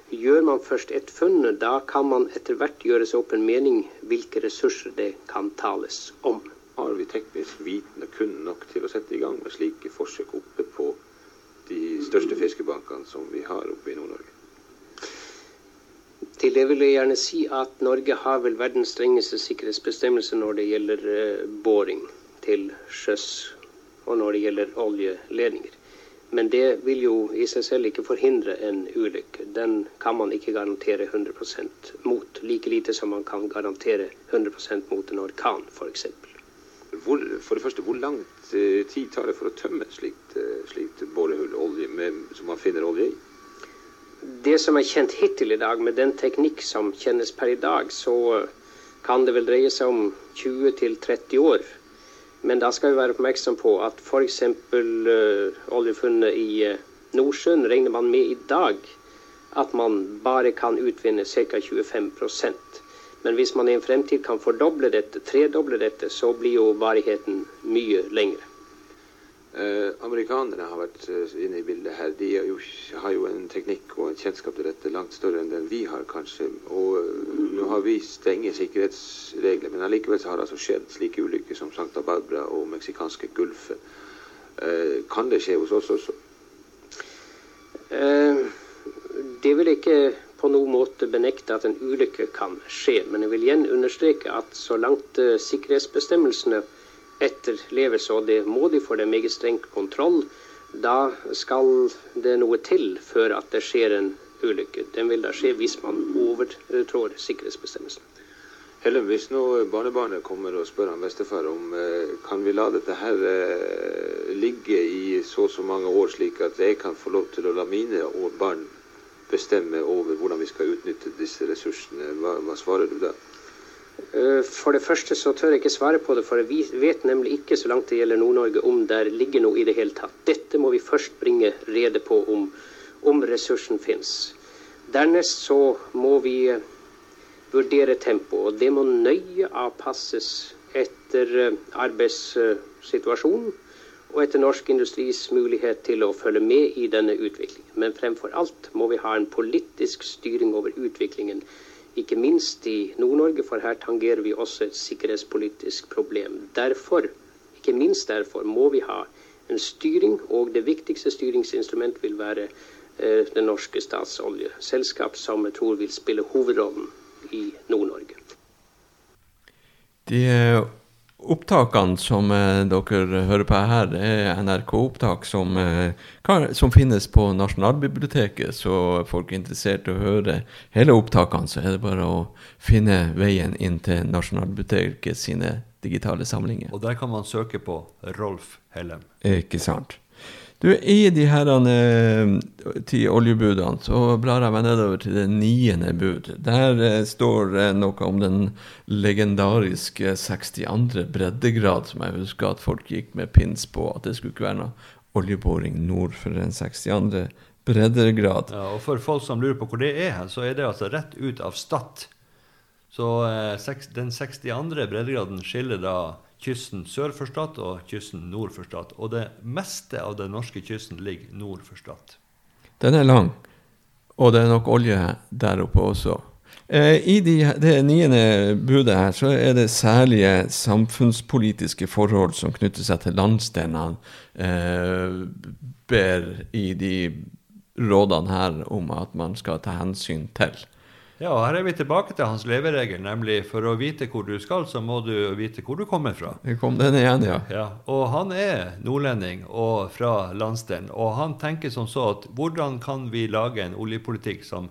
Speaker 6: gjør man først et funn, da kan man etter hvert gjøre seg opp en mening hvilke ressurser det kan tales om.
Speaker 5: Har vi teknisk viten og kun nok til å sette i gang med slike forsøk oppe på de største fiskebankene som vi har oppe i Nord-Norge.
Speaker 6: Til det vil jeg gjerne si at Norge har vel verdens strengeste sikkerhetsbestemmelser når det gjelder uh, boring til sjøs og når det gjelder oljeledninger. Men det vil jo i seg selv ikke forhindre en ulykke. Den kan man ikke garantere 100% mot, like lite som man kan garantere 100% mot en orkan, f.eks.
Speaker 5: For, for det første, hvor lang eh, tid tar det for å tømme et slikt, eh, slikt borehull olje med, som man finner olje i?
Speaker 6: Det som er kjent hittil i dag, med den teknikk som kjennes per i dag, så kan det vel dreie seg om 20-30 år. Men da skal vi være oppmerksom på at f.eks. Uh, eh, oljefunnet i uh, Nordsjøen regner man med i dag at man bare kan utvinne ca. 25% men hvis man i en fremtid kan fordoble dette, tredoble dette, så blir jo varigheten mye lengre.
Speaker 5: Eh, amerikanerne har vært uh, inne i bildet her. De jo, har jo en teknikk og en kjennskap til dette langt større enn den vi har, kanskje. Og uh, nå har vi strenge sikkerhetsregler, men allikevel har det altså skjedd slike ulykker som Santa Barbara og meksikanske Gulfen. Eh, kan det skje hos oss også?
Speaker 6: det vil ikke på noen måte benekte at en ulykke kan skje. Men jeg vil igjen understreke at så langt uh, sikkerhetsbestemmelsene etterleves, og det må de for det meget streng kontroll, da skal det noe til før at det skjer en ulykke. Den vil da skje hvis man overtrår sikkerhetsbestemmelsene.
Speaker 5: Helen, hvis nå barnebarnet kommer og spør han bestefar om eh, kan vi la dette her eh, ligge i så og så mange år, slik at jeg kan få lov til å la mine barn bestemme over hvordan vi skal utnytte disse ressursene. Hva, hva svarer du da?
Speaker 6: Eh, For det første så tør jeg ikke svare på det, for vi vet nemlig ikke så langt det gjelder Nord-Norge om der ligger noe i det hele tatt. Dette må vi først bringe rede på om, om ressursen fins. Dernest så må vi eh, vurdere tempoet, og det må nøye avpasses etter eh, arbeidssituasjonen og etter norsk industris mulighet til å følge med i denne utviklingen. Men fremfor alt må vi ha en politisk styring over utviklingen ikke minst i Nord-Norge, for her tangerer vi også et sikkerhetspolitisk problem. Derfor, ikke minst derfor, må vi ha en styring, og det viktigste styringsinstrument vil være eh, det norske statsoljeselskap, som jeg tror vil spille hovedrollen i Nord-Norge.
Speaker 1: De eh, opptakene som eh, dere hører på her, det er NRK-opptak som, eh, kan, som finnes på Nasjonalbiblioteket. Så er folk interessert i å høre hele opptakene, så er det bare å finne veien inn til Nasjonalbiblioteket sine digitale samlinger.
Speaker 2: Og der kan man søke på Rolf Hellem.
Speaker 1: Ikke sant. Du, I de her eh, ti oljebudene så blar jeg meg nedover til det niende bud. Der eh, står eh, noe om den legendariske 62. breddegrad, som jeg husker at folk gikk med pins på. At det skulle ikke være noe oljeboring nord for den 62. breddegrad.
Speaker 2: Ja, og for folk som lurer på hvor det er hen, så er det altså rett ut av Stad. Så eh, seks- den 62. breddegraden skiller da kysten sør for Stad og kysten nord for Stad. Og det meste av den norske kysten ligger nord for Stad.
Speaker 1: Den er lang, og det er nok olje der oppe også. Eh, I de, det niende budet her så er det særlige samfunnspolitiske forhold som knytter seg til landsdelene, eh, ber i de rådene her om at man skal ta hensyn til.
Speaker 2: Ja, og her er vi tilbake til hans leveregel, nemlig for å vite hvor du skal, så må du vite hvor du kommer fra.
Speaker 1: Vi kom den igjen, ja.
Speaker 2: Ja, og han er nordlending og fra landsdelen, og han tenker som så at hvordan kan vi lage en oljepolitikk som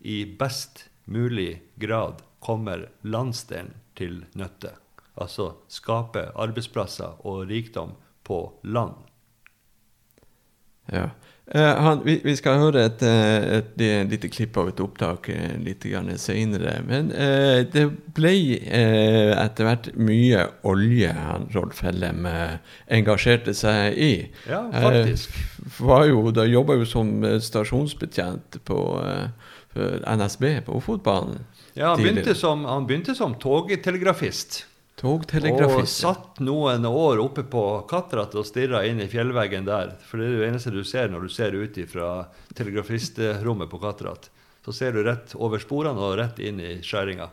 Speaker 2: i best mulig grad kommer landsdelen til nytte? Altså skape arbeidsplasser og rikdom på land.
Speaker 1: ja. Eh, han, vi, vi skal høre et, eh, et, et lite klipp av et opptak eh, litt senere. Men eh, det ble eh, etter hvert mye olje han Rolf Hellem eh, engasjerte seg i.
Speaker 2: Ja, faktisk.
Speaker 1: Var jo, da jobba jo som stasjonsbetjent på NSB på Ofotbanen.
Speaker 2: Ja, han begynte som, han begynte som togtelegrafist. Og satt noen år oppe på Katrat og stirra inn i fjellveggen der. For det er det eneste du ser når du ser ut fra telegrafistrommet på Katrat. Så ser du rett over sporene og rett inn i skjæringa.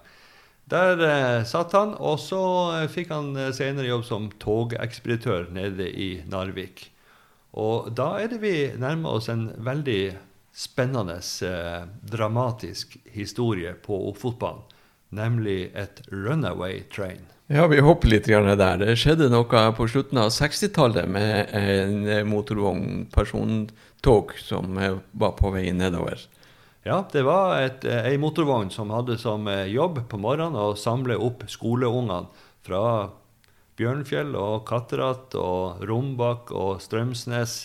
Speaker 2: Der eh, satt han, og så eh, fikk han eh, senere jobb som togekspeditør nede i Narvik. Og da er det vi nærmer oss en veldig spennende, eh, dramatisk historie på Ofotbanen. Nemlig et runaway train.
Speaker 1: Ja, vi hopper litt der. Det skjedde noe på slutten av 60-tallet med en motorvogn, persontog, som eh, var på vei nedover.
Speaker 2: Ja, det var et, eh, ei motorvogn som hadde som eh, jobb på morgenen å samle opp skoleungene fra Bjørnfjell og Katterat og Rombak og Strømsnes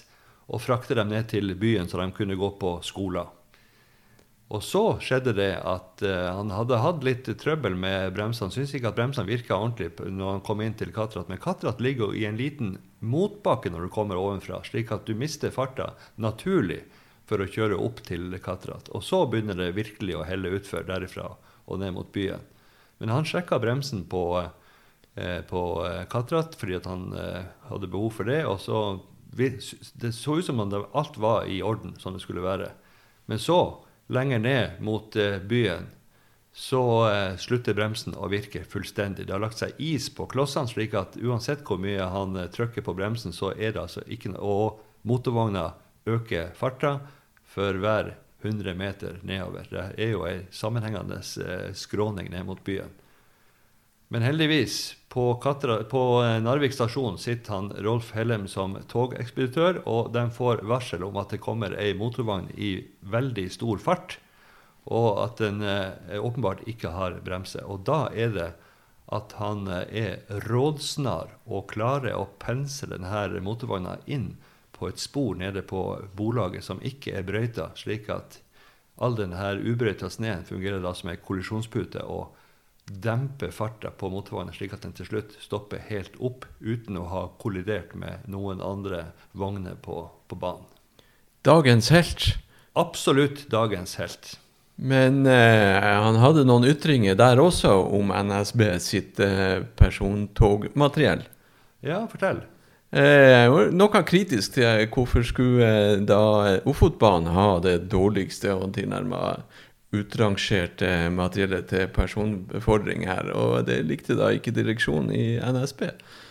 Speaker 2: og frakte dem ned til byen så de kunne gå på skolen. Og så skjedde det at uh, han hadde hatt litt trøbbel med bremsene. Syns ikke at bremsene virka ordentlig når han kom inn til Katrat. Men Katrat ligger i en liten motbakke når du kommer ovenfra, slik at du mister farta naturlig for å kjøre opp til Katrat. Og så begynner det virkelig å helle utfor derifra og ned mot byen. Men han sjekka bremsen på, eh, på Katrat fordi han eh, hadde behov for det. Og så Det så ut som om alt var i orden som det skulle være. Men så, lenger ned mot eh, byen, så eh, slutter bremsen å virke fullstendig. Det har lagt seg is på klossene, slik at uansett hvor mye han eh, trykker på bremsen, så er det altså ikke noe Og motorvogna øker farta for hver 100 meter nedover. Det er jo ei sammenhengende skråning ned mot byen. Men heldigvis, på, Katra, på eh, Narvik stasjon sitter han Rolf Hellem som togekspeditør, og de får varsel om at det kommer ei motorvogn i veldig stor fart, og at den eh, åpenbart ikke har bremse. Og da er det at han eh, er rådsnar og klarer å pense denne motorvogna inn på et spor nede på bolaget som ikke er brøyta, slik at all denne ubrøyta sneen fungerer da som en kollisjonspute og demper farta på motorvognen, slik at den til slutt stopper helt opp uten å ha kollidert med noen andre vogner på, på banen.
Speaker 1: Dagens helt.
Speaker 2: Absolutt dagens helt.
Speaker 1: Men eh, han hadde noen ytringer der også om NSB sitt eh, persontogmateriell.
Speaker 2: Ja, fortell.
Speaker 1: Eh, noe kritisk til hvorfor skulle eh, da Ofotbanen ha det dårligste og tilnærma utrangerte materiellet til personbefordring her. Og det likte da ikke direksjonen i NSB.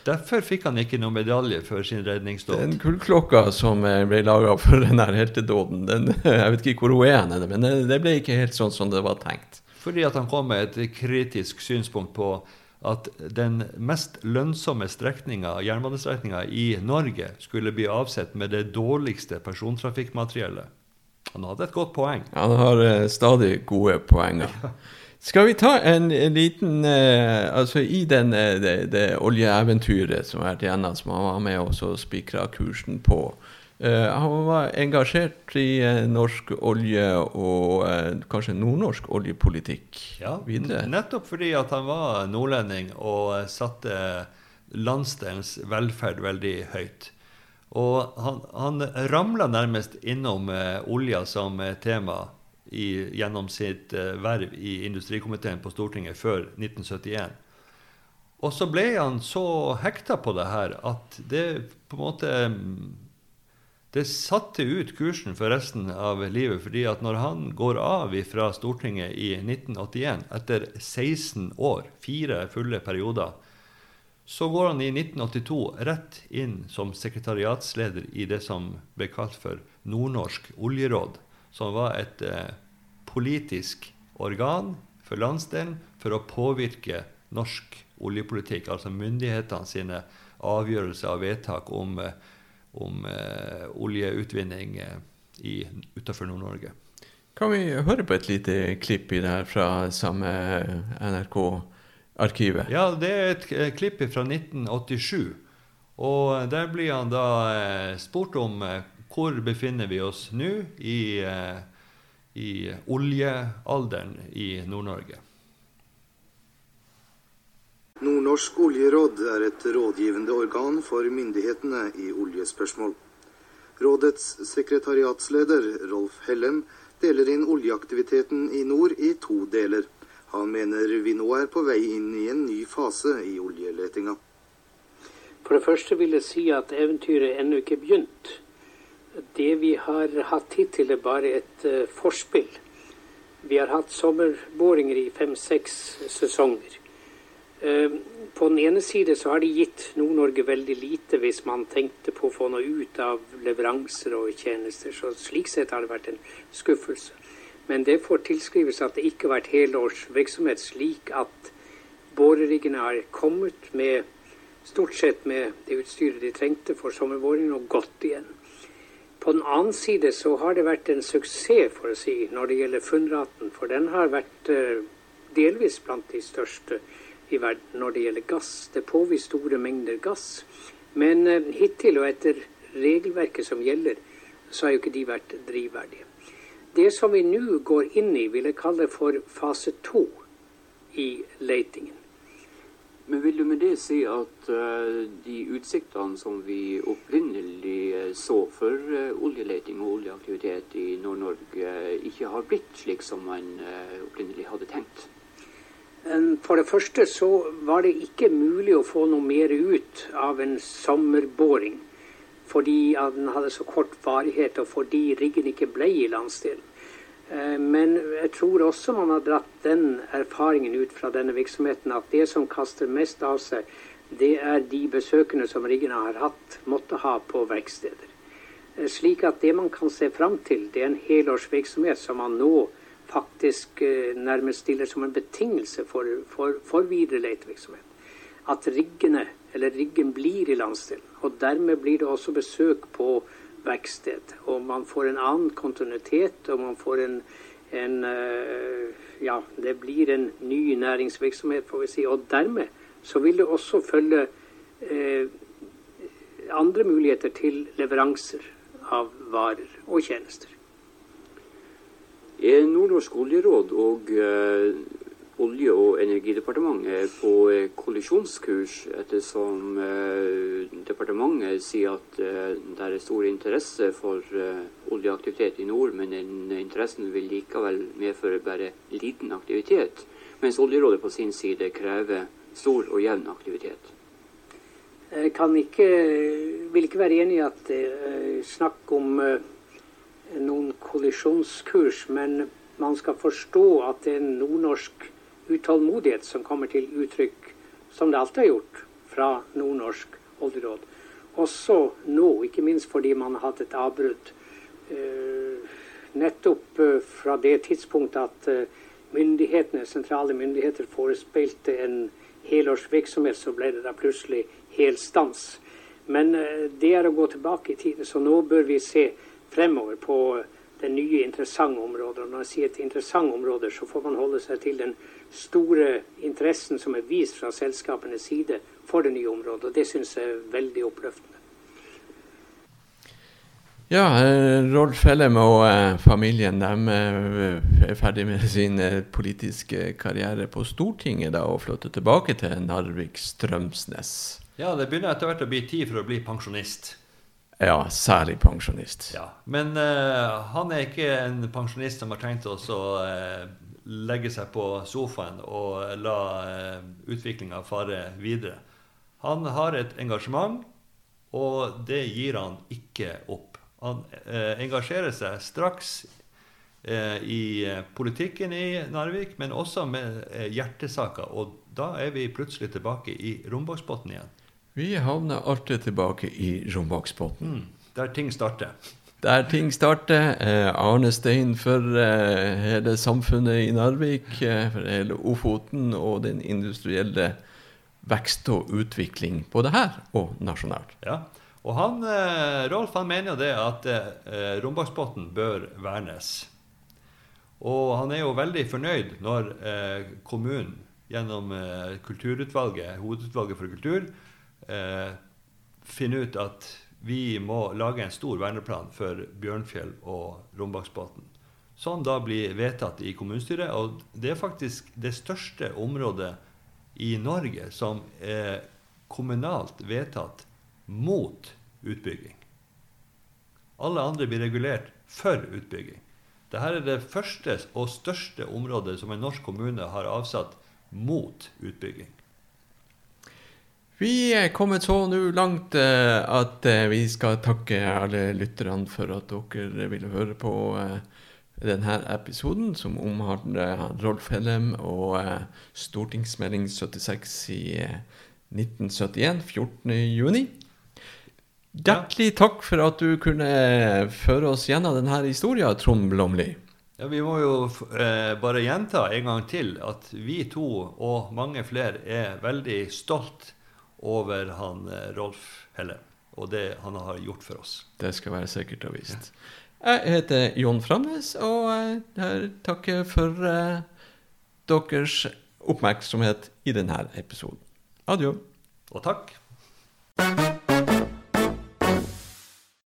Speaker 2: Derfor fikk han ikke noen medalje for sin redningsdåd.
Speaker 1: Den kullklokka som eh, ble laga for denne heltedåden, den, jeg vet ikke hvor hun er men det ble ikke helt sånn som det var tenkt.
Speaker 2: Fordi at han kom med et kritisk synspunkt på at den mest lønnsomme strekninga, jernbanestrekninga i Norge skulle bli avsett med det dårligste persontrafikkmateriellet. Han hadde et godt poeng.
Speaker 1: Han har uh, stadig gode poenger. Skal vi ta en, en liten uh, Altså, i den, uh, det, det oljeeventyret som vært igjennom, som han var med oss og spikra kursen på Han var engasjert i norsk olje og kanskje nordnorsk oljepolitikk
Speaker 2: ja,
Speaker 1: videre.
Speaker 2: Nettopp fordi at han var nordlending og satte landsdelens velferd veldig høyt. Og han, han ramla nærmest innom eh, olja som eh, tema i, gjennom sitt eh, verv i industrikomiteen på Stortinget før 1971. Og så ble han så hekta på det her at det på en måte det satte ut kursen for resten av livet. fordi at når han går av fra Stortinget i 1981, etter 16 år, fire fulle perioder, så går han i 1982 rett inn som sekretariatsleder i det som ble kalt for Nordnorsk oljeråd, som var et eh, politisk organ for landsdelen for å påvirke norsk oljepolitikk, altså myndighetene sine avgjørelser og vedtak om, eh, om eh, oljeutvinning eh, utenfor Nord-Norge.
Speaker 1: Kan vi høre på et lite klipp i det her fra samme NRK? Arkivet?
Speaker 2: Ja, det er et eh, klipp fra 1987. Og der blir han da eh, spurt om eh, hvor befinner vi oss nå i, i oljealderen i Nord-Norge.
Speaker 7: Nordnorsk oljeråd er et rådgivende organ for myndighetene i oljespørsmål. Rådets sekretariatsleder, Rolf Hellem, deler inn oljeaktiviteten i nord i to deler. Han mener vi nå er på vei inn i en ny fase i oljeletinga.
Speaker 4: For det første vil jeg si at eventyret ennå ikke er begynt. Det vi har hatt hittil, er bare et uh, forspill. Vi har hatt sommerboringer i fem-seks sesonger. Uh, på den ene side så har de gitt Nord-Norge veldig lite hvis man tenkte på å få noe ut av leveranser og tjenester. Så slik sett har det vært en skuffelse. Men det får tilskrives at det ikke har vært helårsvirksomhet, slik at boreriggene har kommet med stort sett med det utstyret de trengte for sommerboring, og gått igjen. På den annen side så har det vært en suksess, for å si, når det gjelder funnraten. For den har vært uh, delvis blant de største i verden når det gjelder gass. Det påvist store mengder gass. Men uh, hittil og etter regelverket som gjelder, så har jo ikke de vært drivverdige. Det som vi nå går inn i, vil jeg kalle for fase to i letingen.
Speaker 8: Men vil du med det si at uh, de utsiktene som vi opprinnelig uh, så for uh, oljeleting og oljeaktivitet i Nord-Norge, ikke har blitt slik som man opprinnelig hadde tenkt?
Speaker 4: For det første så var det ikke mulig å få noe mer ut av en sommerboring fordi den hadde så kort varighet, og fordi riggen ikke ble i landsdelen. Eh, men jeg tror også man har dratt den erfaringen ut fra denne virksomheten at det som kaster mest av seg, det er de besøkende som riggene har hatt, måtte ha på verksteder. Eh, slik at det man kan se fram til, det er en helårsvirksomhet som man nå faktisk eh, nærmest stiller som en betingelse for, for, for videre letevirksomhet. At riggene eller riggen blir i landsdelen. Og dermed blir det også besøk på verksted. Og man får en annen kontinuitet, og man får en, en eh, Ja, det blir en ny næringsvirksomhet, får vi si. Og dermed så vil det også følge eh, andre muligheter til leveranser av varer og tjenester.
Speaker 8: Er Nordnorsk oljeråd og uh, Olje- og energidepartementet på uh, kollisjonskurs, ettersom uh, departementet sier at det er stor interesse for oljeaktivitet i nord, men den interessen vil likevel medføre bare liten aktivitet, mens Oljerådet på sin side krever stor og jevn aktivitet?
Speaker 4: Jeg kan ikke, vil ikke være enig i at det er snakk om noen kollisjonskurs, men man skal forstå at en nordnorsk utålmodighet som kommer til uttrykk, som det alltid har gjort, fra Nordnorsk oljeråd. Også nå, ikke minst fordi man har hatt et avbrudd. Eh, nettopp eh, fra det tidspunktet at eh, myndighetene, sentrale myndigheter forespeilte en helårsvirksomhet, så ble det da plutselig helstans. Men det er å gå tilbake i tid, så nå bør vi se fremover på det nye, interessante områder. Og når jeg sier til interessante områder, så får man holde seg til den store interessen som er vist fra selskapenes side for det nye området. Og det syns jeg er veldig oppløftende.
Speaker 1: Ja, eh, Rolf Hellem og eh, familien de eh, er ferdig med sin politiske karriere på Stortinget da, og flytter tilbake til Narvik Strømsnes.
Speaker 2: Ja, det begynner etter hvert å bli tid for å bli pensjonist.
Speaker 1: Ja, særlig pensjonist.
Speaker 2: Ja, Men uh, han er ikke en pensjonist som har tenkt å uh, legge seg på sofaen og la uh, utviklinga fare videre. Han har et engasjement, og det gir han ikke opp. Han uh, engasjerer seg straks i politikken i Narvik, men også med hjertesaker. Og da er vi plutselig tilbake i Rombaksbotn igjen.
Speaker 1: Vi havner alltid tilbake i Rombaksbotn. Mm,
Speaker 2: der ting starter.
Speaker 1: Der ting starter. Eh, Arne Stein for eh, hele samfunnet i Narvik, eh, for hele Ofoten og den industrielle vekst og utvikling både her og nasjonalt.
Speaker 2: Ja, og han, eh, Rolf han mener jo det at eh, Rombaksbotn bør vernes. Og han er jo veldig fornøyd når eh, kommunen gjennom eh, kulturutvalget, Hovedutvalget for kultur, eh, finne ut at vi må lage en stor verneplan for Bjørnfjell og Rombaksbotn. Som da blir vedtatt i kommunestyret. Og det er faktisk det største området i Norge som er kommunalt vedtatt mot utbygging. Alle andre blir regulert for utbygging. Dette er det første og største området som en norsk kommune har avsatt mot utbygging.
Speaker 1: Vi er kommet så nå langt uh, at uh, vi skal takke alle lytterne for at dere ville høre på uh, denne episoden, som omhandler Rolf Hellem og stortingsmelding 76 i 1971, 14.6. Hjertelig takk for at du kunne føre oss gjennom denne historien, Trond Blomli.
Speaker 2: Ja, Vi må jo bare gjenta en gang til at vi to og mange flere er veldig stolt over han eh, Rolf Helle og det han har gjort for oss.
Speaker 1: Det skal være sikkert og visst. Jeg heter Jon Framnes, og jeg takker for uh, deres oppmerksomhet i denne episoden. Adjø.
Speaker 2: Og takk.